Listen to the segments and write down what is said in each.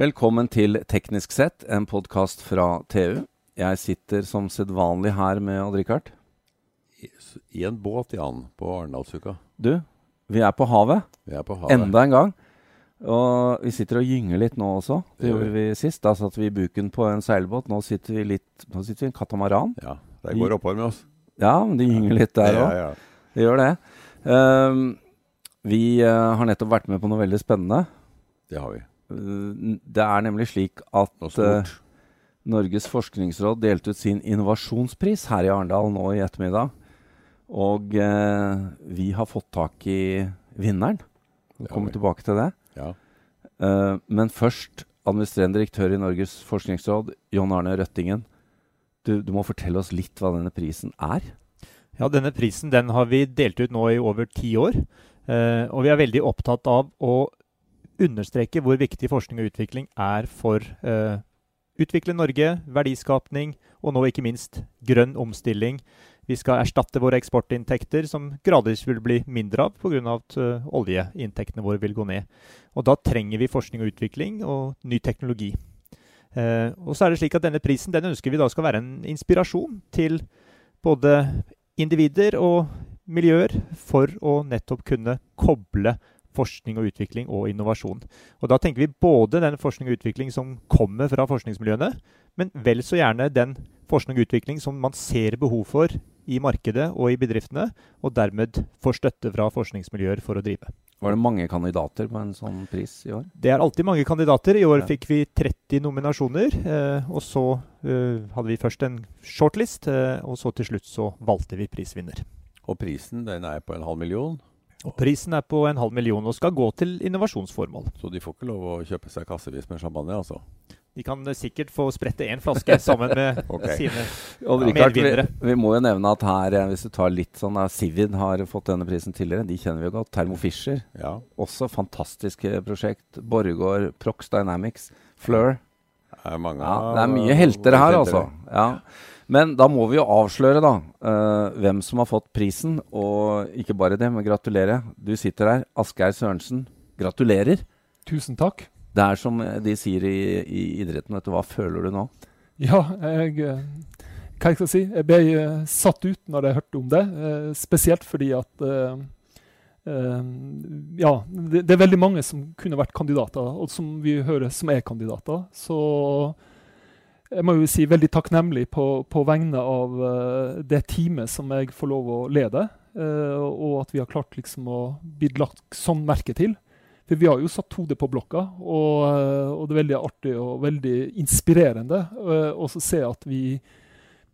Velkommen til Teknisk sett, en podkast fra TU. Jeg sitter som sedvanlig her med Odd-Rikard. I, I en båt, Jan, på Arendalsuka. Du, vi er på havet. Vi er på havet. Enda en gang. Og vi sitter og gynger litt nå også. Det Det gjorde vi sist. Da satt vi i buken på en seilbåt. Nå sitter vi litt Nå sitter vi i en katamaran. Ja, det går oppover med oss. Ja, men de gynger litt der òg. Ja, ja. Det gjør det. Um, vi uh, har nettopp vært med på noe veldig spennende. Det har vi. Eh, det er nemlig slik at eh. Norges forskningsråd delte ut sin innovasjonspris her i Arendal nå i ettermiddag. Og uh, vi har fått tak i vinneren. Vi kommer tilbake til det. Ja. Uh, men først, administrerende direktør i Norges forskningsråd, John Arne Røttingen. Du, du må fortelle oss litt hva denne prisen er. Ja, denne prisen den har vi delt ut nå i over ti år. Uh, og vi er veldig opptatt av å understreke hvor viktig forskning og utvikling er for eh, utvikle Norge, verdiskapning og nå ikke minst grønn omstilling. Vi skal erstatte våre eksportinntekter, som gradvis vil bli mindre av pga. at uh, oljeinntektene våre vil gå ned. Og da trenger vi forskning og utvikling og ny teknologi. Uh, og så er det slik at Denne prisen den ønsker vi da skal være en inspirasjon til både individer og miljøer for å nettopp kunne koble forskning og utvikling og innovasjon. Og Da tenker vi både den forskning og utvikling som kommer fra forskningsmiljøene, men vel så gjerne den forskning og utvikling som man ser behov for i markedet og i bedriftene, og dermed får støtte fra forskningsmiljøer for å drive. Var det mange kandidater på en sånn pris i år? Det er alltid mange kandidater. I år fikk vi 30 nominasjoner. Eh, og så eh, hadde vi først en shortlist, eh, og så til slutt så valgte vi prisvinner. Og prisen den er på en halv million, Og prisen er på en halv million og skal gå til innovasjonsformål. så de får ikke lov å kjøpe seg kassevis med champagne, altså. De kan eh, sikkert få sprette én flaske sammen med okay. sine Og Ja, Richard, vi, medvinnere. vi må jo nevne at her, eh, hvis du tar litt sånn Sivin har fått denne prisen tidligere. De kjenner vi jo godt. Thermo Fisher. Ja. Også fantastiske prosjekt. Borregaard, Prox Dynamics, Fleur. Det er mange Ja, det er mye helter her, altså. Ja. Men da må vi jo avsløre, da, uh, hvem som har fått prisen. Og ikke bare det, men gratulere. Du sitter her. Asgeir Sørensen. Gratulerer. Tusen takk. Det er som de sier i, i idretten, vet du. Hva føler du nå? Ja, jeg eh, Hva jeg skal si? Jeg ble eh, satt ut når jeg hørte om det. spesielt fordi at Ja, det, det er veldig mange som kunne vært kandidater, og som vi hører som er kandidater. Så jeg må jo si veldig takknemlig på, på vegne av uh, det teamet som jeg får lov å lede, Uh, og at vi har klart liksom å bli lagt sånn merke til. For vi har jo satt hodet på blokka, og, uh, og det er veldig artig og veldig inspirerende å se at vi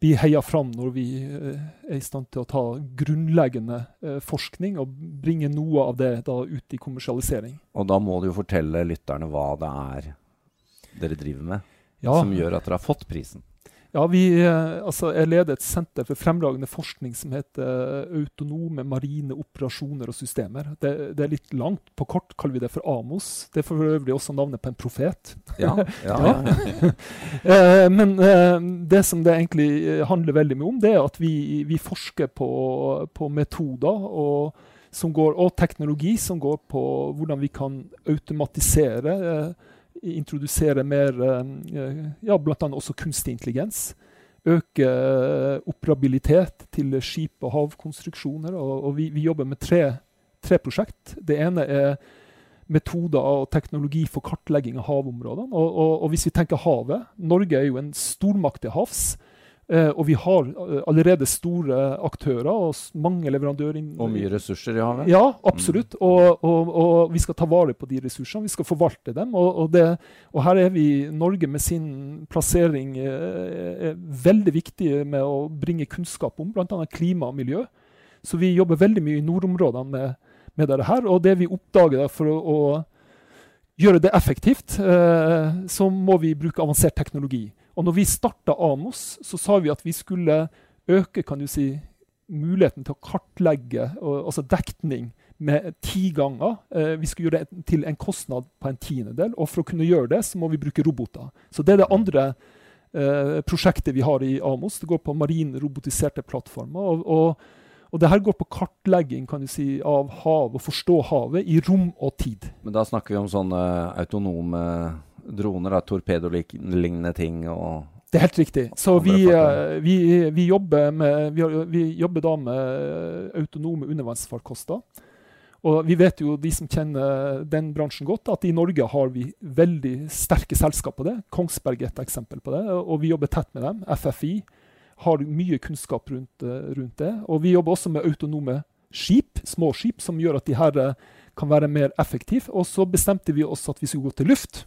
blir heia fram når vi er i stand til å ta grunnleggende forskning og bringe noe av det da ut i kommersialisering. Og da må du jo fortelle lytterne hva det er dere driver med, Ja, som gjør at dere har fått prisen. ja vi, eh, altså jeg leder et senter for fremragende forskning som heter eh, Autonome marine operasjoner og systemer. Det, det er litt langt. På kort kaller vi det for AMOS. Det er for øvrig også navnet på en profet. Ja, ja, Ja. Eh, men det som det egentlig handler veldig mye om, det er at vi, vi forsker på, på metoder og, som går, og teknologi som går på hvordan vi kan automatisere, introdusere mer eh, ja, bl.a. også kunstig intelligens. Øke eh, operabilitet til skip- og havkonstruksjoner. Og, og vi, vi jobber med tre, tre prosjekt. Det ene er metoder og teknologi for kartlegging av havområdene. Og, og, og hvis vi tenker havet Norge er jo en stormakt til havs. Eh, og vi har eh, allerede store aktører og mange leverandører Og mye ressurser i havet. Ja, absolutt. Og, og, og vi skal ta vare på de ressursene. Vi skal forvalte dem. Og, det, og her er vi Norge med sin plassering eh, er veldig viktig med å bringe kunnskap om bl.a. klima og miljø. Så vi jobber veldig mye i nordområdene med, med dette her. Og det vi oppdager da, for å, å gjøre det effektivt, eh, så må vi bruke avansert teknologi. Og når vi starta Amos, så sa vi at vi skulle øke kan du si, muligheten til å kartlegge og, altså dekning med ti ganger. Eh, vi skulle gjøre det til en kostnad på en tiendedel. Og for å kunne gjøre det, så må vi bruke roboter. Så det er det andre eh, prosjektet vi har i Amos. Det går på marine robotiserte plattformer. Og, og, og det her går på kartlegging kan du si, av hav, og forstå havet i rom og tid. Men da snakker vi om sånne autonome droner, torpedolignende ting og Det er helt riktig. Så vi, eh, vi, vi, jobber med, vi, jobber da med autonome undervannsfarkoster. Og vi vet jo, de som kjenner den bransjen godt, at i Norge har vi veldig sterke selskap på det. Kongsberg er et eksempel på det, og vi jobber tett med dem. FFI har mye kunnskap rundt, eh, rundt det. Og vi jobber også med autonome skip, små skip, som gjør at de her eh, kan være mer effektive. Og så bestemte vi oss at vi skulle gå til luft.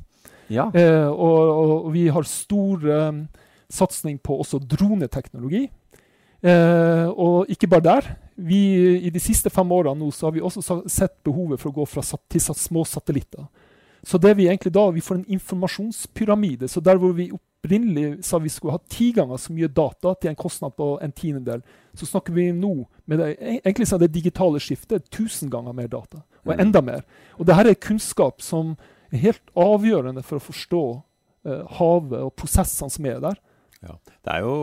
Ja. Eh, og, og vi har stor eh, satsing på også droneteknologi. Eh, og ikke bare der. Vi, I de siste fem årene nå så har vi også sett behovet for å gå fra sat til sat små satellitter. Så det vi egentlig da, vi får en informasjonspyramide. Så der hvor vi opprinnelig sa vi skulle ha ti ganger så mye data til en kostnad på en tiendedel, så snakker vi nå med det, egentlig så det digitale skiftet tusen ganger mer data. Og Mm. enda mer. Og det her er kunnskap som er helt avgjørende for å forstå eh, havet og prosessene som er der. Ja. Det er jo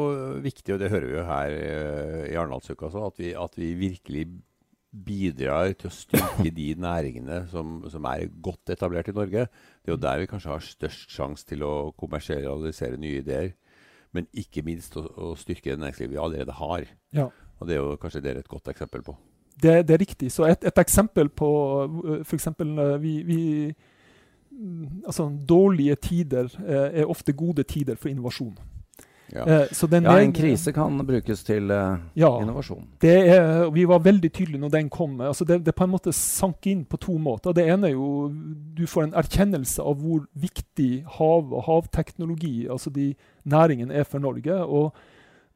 viktig, og det hører vi jo her eh, i Arendalsuka også, at vi, at vi virkelig bidrar til å styrke de næringene som, som er godt etablert i Norge. Det er jo der vi kanskje har størst sjanse til å kommersialisere nye ideer. Men ikke minst å, å styrke det næringslivet vi allerede har. Ja. Og det er jo kanskje dere et godt eksempel på. Det, det er riktig. Så et, et eksempel på f.eks. Vi, vi mm, Altså, dårlige tider eh, er ofte gode tider for innovasjon. Ja. Eh, så den ja, en krise kan brukes til eh, Ja, innovasjon. det er, vi var veldig tydelige når den kom. Altså det, det på en måte sank inn på to måter. Det ene er jo du får en erkjennelse av hvor viktig hav og havteknologi, altså de næringene, er for Norge. og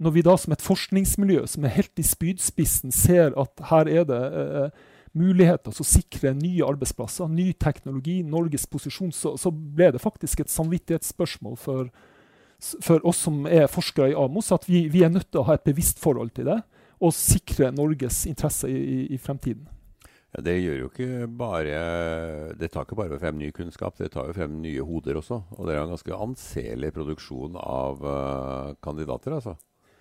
når vi da som et forskningsmiljø som er helt i spydspissen, ser at her er det eh, muligheter til å sikre nye arbeidsplasser, ny teknologi, Norges posisjon, så, så ble det faktisk et samvittighetsspørsmål for, for oss som er forskere i Amos, at vi, vi er nødt til å ha et bevisst forhold til det og sikre Norges interesser i, i, i fremtiden. Ja, det gjør jo ikke bare Det tar ikke bare frem ny kunnskap, det tar jo frem nye hoder også. Og dere har en ganske anselig produksjon av uh, kandidater, altså.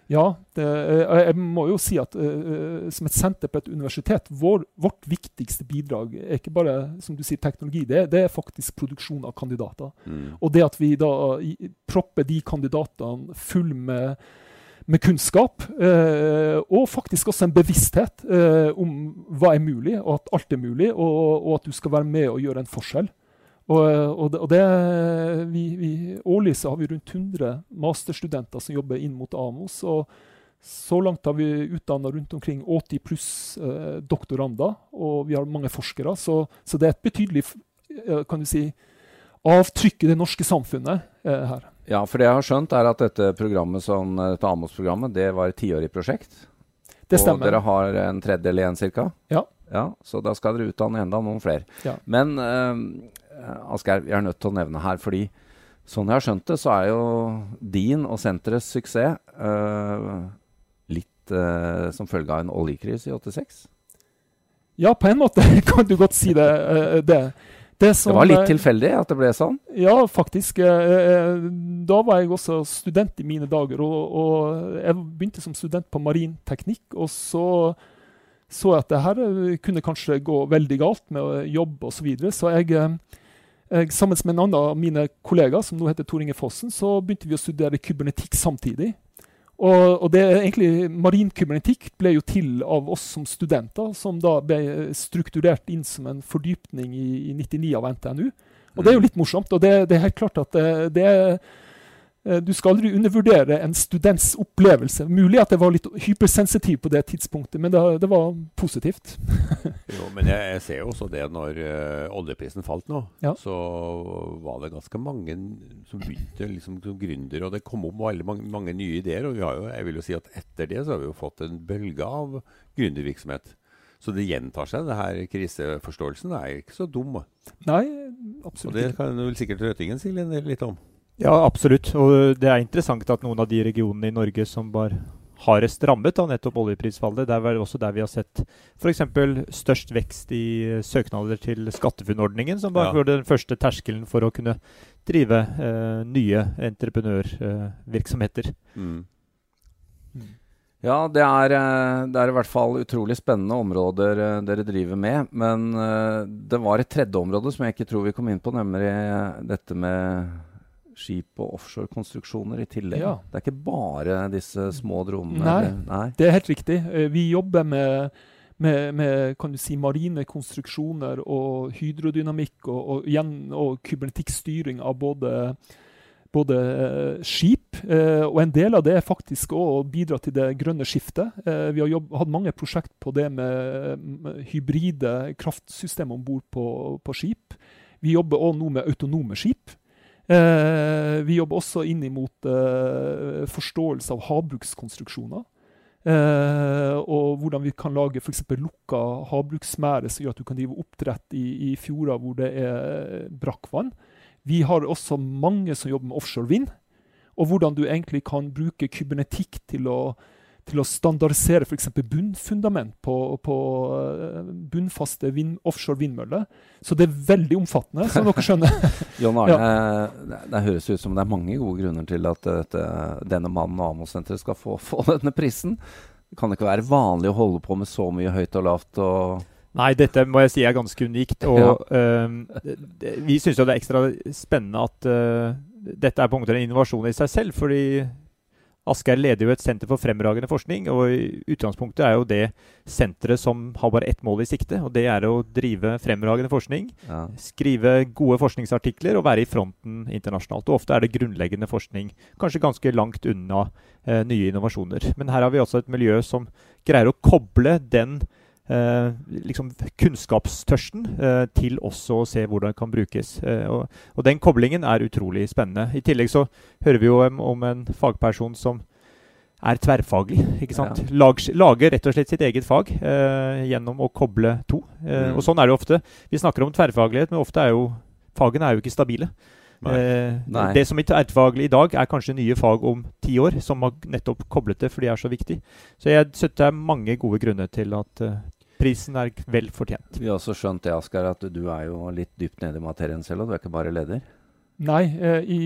Ja, det, eh, jeg må jo si at eh, som et senter på et universitet, vår, vårt viktigste bidrag er ikke bare som du sier, teknologi, det, det er faktisk produksjon av kandidater. Mm. Og det at vi da i- propper de kandidatene full med, med kunnskap, eh, og faktisk også en bevissthet eh, om hva er mulig, og at alt er mulig, og, og at du skal være med og gjøre en forskjell. Og, og, det, og det, vi, vi, Årlig så har vi rundt 100 masterstudenter som jobber inn mot Amos. og Så langt har vi utdanna rundt omkring 80 pluss eh, doktorander, og vi har mange forskere. Så, så det er et betydelig eh, kan du si, avtrykk i det norske samfunnet eh, her. Ja, for det jeg har skjønt, er at dette programmet som, dette Amos-programmet det var et tiårig prosjekt. Det stemmer. Og dere har en tredjedel igjen ca.? Ja. ja. Så da skal dere utdanne enda noen flere. Ja. Men uh, Asgeir, jeg er nødt til å nevne her, fordi sånn jeg har skjønt det, så er jo din og senterets suksess uh, litt uh, som følge av en oljekrise i 86? Ja, på en måte kan du godt si det. Uh, det. Det, som, Det var litt eh, tilfeldig at det ble sånn? Ja, faktisk. eh, eh, Da var jeg også student i mine dager. Og, og jeg begynte som student på marinteknikk. Og så så jeg at det her eh, kunne kanskje gå veldig galt med jobb osv. Så, videre. så jeg, eh, jeg, sammen med en annen av mine kollegaer, som nå heter Tor Inge Fossen, så begynte vi å studere kybernetikk samtidig. Og, og det er egentlig Marinkybernetikk ble jo til av oss som studenter, som da ble strukturert inn som en fordypning i, i 99 av NTNU. Og det er jo litt morsomt. Og det, det er helt klart at det, det er eh, Du skal aldri undervurdere en students opplevelse. Mulig at jeg var litt hypersensitiv på det tidspunktet, men det, det var positivt. Jo, men jeg, jeg ser jo også det når eh, oljeprisen falt nå, Ja. så var det ganske mange som begynte liksom som gründere, og det kom opp veldig mange, mange nye ideer. Og vi har jo, jeg vil jo si at etter det så har vi jo fått en bølge av gründervirksomhet. Så det gjentar seg, det her kriseforståelsen er ikke så dum. Nei, absolutt ikke. Og det kan vel sikkert Røtingen si litt om. Ja, absolutt. Og det er interessant at noen av de regionene i Norge som var hardest rammet av nettopp oljeprisfallet, det er vel også der vi har sett f.eks. størst vekst i eh, søknader til SkatteFUNN-ordningen, som var Ja. den første terskelen for å kunne drive eh, nye entreprenørvirksomheter. Mm. Ja, det er, eh, det er, i hvert fall utrolig spennende områder eh, dere driver med. Men eh, det var et tredje område som jeg ikke tror vi kom inn på, nemlig dette med skip og offshorekonstruksjoner i tillegg. Ja. Det er ikke bare disse små dronene? Nei, Nei, det er helt riktig. Vi jobber med, med, med kan du si, marine konstruksjoner og hydrodynamikk og, og, igjen, og kybernetikkstyring av både både eh, skip, eh, og en del av det er faktisk å bidra til det grønne skiftet. Eh, vi har jobb, hatt mange prosjekt på det med, med hybride kraftsystem om bord på, på, skip. Vi jobber òg nå med autonome skip. Vi jobber også inn mot forståelse av havbrukskonstruksjoner. Uh, og hvordan vi kan lage f.eks. lukka havbruksmære som gjør at du kan drive oppdrett i, i fjorder hvor det er brakkvann. Vi har også mange som jobber med offshore vind, og hvordan du egentlig kan bruke kybernetikk til å, til å standardisere f.eks. bunnfundament på, på eh, bunnfaste vind, offshore vindmøller. Så det er veldig omfattende, som dere skjønner. John Arne, ja. det, høres ut som det er mange gode grunner til at dette, denne mannen og AMO-senteret skal få, få, denne prisen. Det kan ikke være vanlig å holde på med så mye høyt og lavt. og Nei, dette må jeg si er ganske unikt. Og ja. uh, vi syns jo det er ekstra spennende at uh, dette er på en måte en innovasjon i seg selv. fordi Asgeir leder jo et senter for fremragende forskning, og utgangspunktet er jo det senteret som har bare ett mål i sikte, og det er å drive fremragende forskning. Ja. Skrive gode forskningsartikler og være i fronten internasjonalt. Og ofte er det grunnleggende forskning, kanskje ganske langt unna eh, nye innovasjoner. Men her har vi også et miljø som greier å koble den Eh, liksom kunnskapstørsten eh, til også å se hvordan det kan brukes. Eh, og, og, Den koblingen er utrolig spennende. I tillegg så hører vi jo om, om en fagperson som er tverrfaglig. ikke sant? Ja. Lag, lager rett og slett sitt eget fag eh, gjennom å koble to. Eh, mm. Og sånn er det ofte. Vi snakker om tverrfaglighet, men ofte er jo fagene er jo ikke stabile. Nei. Eh, Nei. Det som er tverrfaglig i dag, er kanskje nye fag om ti år, som har nettopp koblet det, for de er så viktig. Så jeg synes det er mange gode grunner til at Prisen er vel fortjent. Vi har også skjønt det, Askar, at du er jo litt dypt nede i materien selv, og du er ikke bare leder? Nei, eh, i,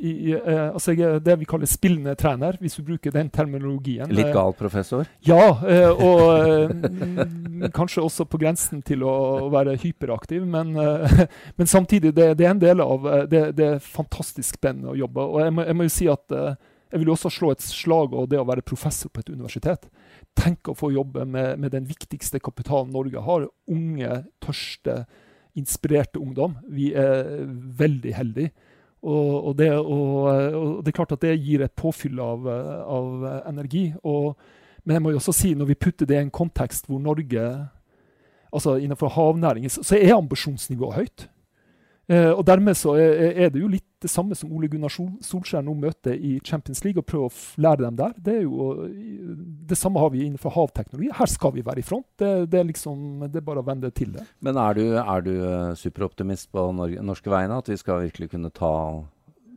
i, eh, altså jeg er det vi kaller spillende trener, hvis du bruker den terminologien. Litt gal professor? Ja, eh, og kanskje også på grensen til å være hyperaktiv. Men, men samtidig, det, det, er en del av det, det er fantastisk spennende å jobbe. Og jeg må, jeg må jo si at jeg vil også slå et slag over det å være professor på et universitet. Tenk å få jobbe med, med den viktigste kapitalen Norge har. Unge, tørste, inspirerte ungdom. Vi er veldig heldige. Og, og, det, og, og, det, er klart at det gir et påfyll av, av energi. men jeg må jo også si, når vi putter det i en kontekst hvor Norge altså Innenfor havnæringen så er ambisjonsnivået høyt. Eh, og Dermed så er, det jo litt det samme som Ole Gunnar Sol, Solskjær nå møter i Champions League, og prøver å lære dem der. Det, er jo, det samme har vi innenfor havteknologi. Her skal vi være i front. Det, det, er, liksom, det er bare å vende til det. Men er du, er du eh, superoptimist på Norge, norske vegne? At vi skal virkelig kunne ta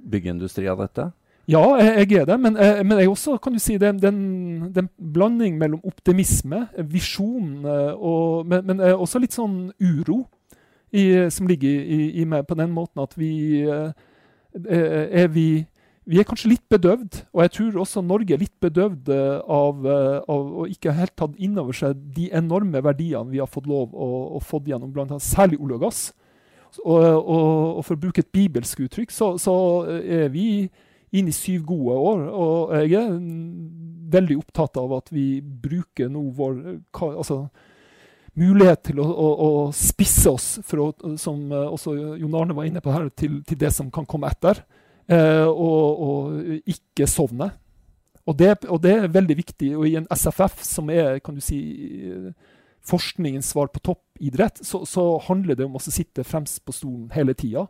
byggeindustri av dette? Ja, jeg, jeg er det. Men, eh, men jeg også kan du si det er en blanding mellom optimisme, visjon, og, men, men også litt sånn uro i, som ligger i, i, meg, på den måten at vi eh, er vi vi er kanskje litt bedøvd, og jeg tror også Norge er litt bedøvd eh, av, eh, av å ikke helt tatt inn over seg de enorme verdiene vi har fått lov å, å få gjennom, blant annet særlig olje og gass. Og, og, og, for å bruke et bibelsk uttrykk, så, så er vi inne i syv gode år. Og jeg er veldig opptatt av at vi bruker nå vår altså, mulighet til å, å, å spisse oss, å, som eh, også Jon Arne var inne på her, til, til det som kan komme etter. Eh, og, og, ikke sovne. Og det, og det, er veldig viktig. Og i en SFF, som er kan du si, forskningens svar på toppidrett, så, så handler det om å sitte fremst på stolen hele tida.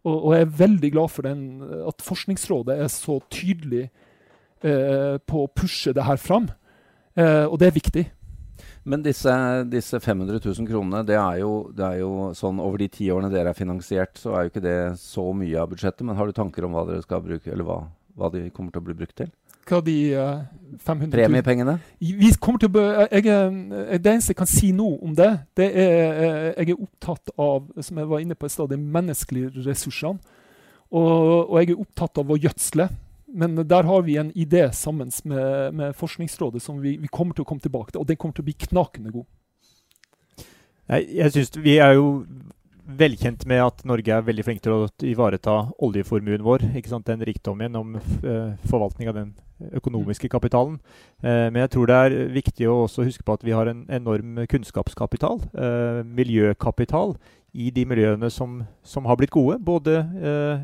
Og, og, jeg er veldig glad for den, at Forskningsrådet er så tydelig eh, på å pushe det her fram. Eh, og det er viktig. Men disse, disse 500 000 kronene, det er, jo, det er, jo, sånn over de ti årene dere er finansiert, så er jo ikke det så mye av budsjettet. Men har du tanker om hva dere skal bruke, eller hva, hva de kommer til å bli brukt til? Hva de uh, 500 000 Premiepengene? Vi kommer til å, jeg, jeg, det eneste jeg kan si nå om det, det er eh, jeg er opptatt av som jeg var inne på i stad, de menneskelige ressursene. Og, og jeg er opptatt av å gjødsle. Men der har vi en idé sammen med, med Forskningsrådet som vi, vi, kommer til å komme tilbake til. Og den kommer til å bli knakende god. Jeg, jeg synes Vi er jo velkjent med at Norge er veldig flink til å ivareta oljeformuen vår. ikke sant, Den rikdommen gjennom uh, forvaltning av den økonomiske kapitalen. Uh, men jeg tror det er viktig å også huske på at vi har en enorm kunnskapskapital, uh, miljøkapital, i de miljøene som, som har blitt gode. Både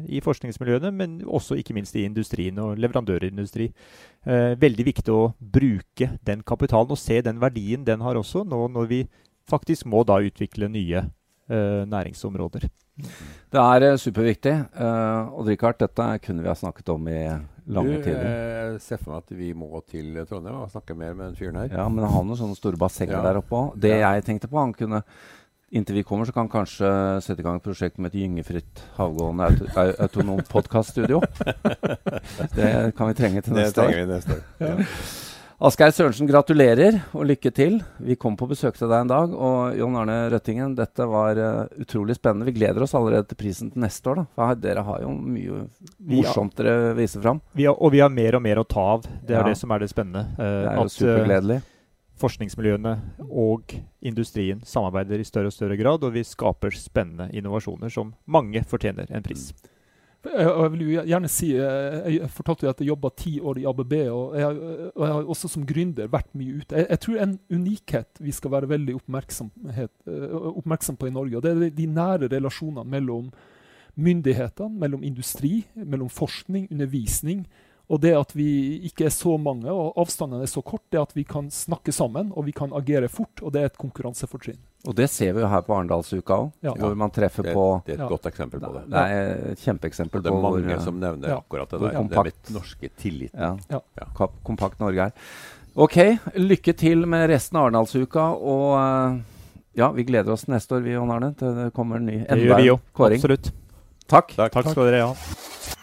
i forskningsmiljøene, men også ikke minst i industrien og leverandørindustri. veldig viktig å bruke den kapitalen og se den verdien den har også, nå når vi faktisk må da utvikle nye uh, næringsområder. Det er uh, superviktig. Uh, Odd Rikard, dette kunne vi ha snakket om i lange du, tider. Jeg ser for meg at vi må til Trondheim og snakke mer med den fyren her. Ja, men han har noen sånne store bassenger ja. der oppe òg. Det ja. jeg tenkte på, han kunne Inntil vi kommer, så kan kanskje sette i gang et prosjekt med et gyngefritt havgående auto, autonomt podkaststudio. det kan vi trenge til neste år. Det trenger vi neste år. Ja. Asgeir Sørensen, gratulerer og lykke til. Vi kom på besøk til deg en dag. Og Jon Arne Røttingen, dette var uh, utrolig spennende. Vi gleder oss allerede til prisen til neste år. da. For dere har jo mye morsomt dere viser fram. Vi har, og vi har mer og mer å ta av. Det er ja. det som er det spennende. Uh, det er jo supergledelig. Forskningsmiljøene og industrien samarbeider i større og større grad, og vi skaper spennende innovasjoner som mange fortjener en pris. Mm. Jeg vil jo gjerne si, eh, jeg fortalte jo at jeg jobba ti år i ABB, og jeg, og jeg, har også som gründer vært mye ute. Jeg, jeg, tror en unikhet vi skal være veldig eh, oppmerksom på i Norge, og det er de nære relasjonene mellom myndighetene, mellom industri, mellom forskning, undervisning. Og det at vi ikke er så mange og avstanden er så kort, det at vi kan snakke sammen og vi kan agere fort, og det er et konkurransefortrinn. Og det ser vi jo her på Arendalsuka òg, ja. hvor man treffer det, på Det er et ja. godt eksempel på det. Det er et kjempeeksempel på Det er mange hvor, som nevner ja. akkurat det der. Kompakt, det mitt norske tilliten. Ja. Kompakt Norge her. OK, lykke til med resten av Arendalsuka. Og eh, ja, vi gleder oss neste år, vi, Jon Arne, til det kommer en ny enda en kåring. Absolutt. Takk. Takk. Takk skal dere ha.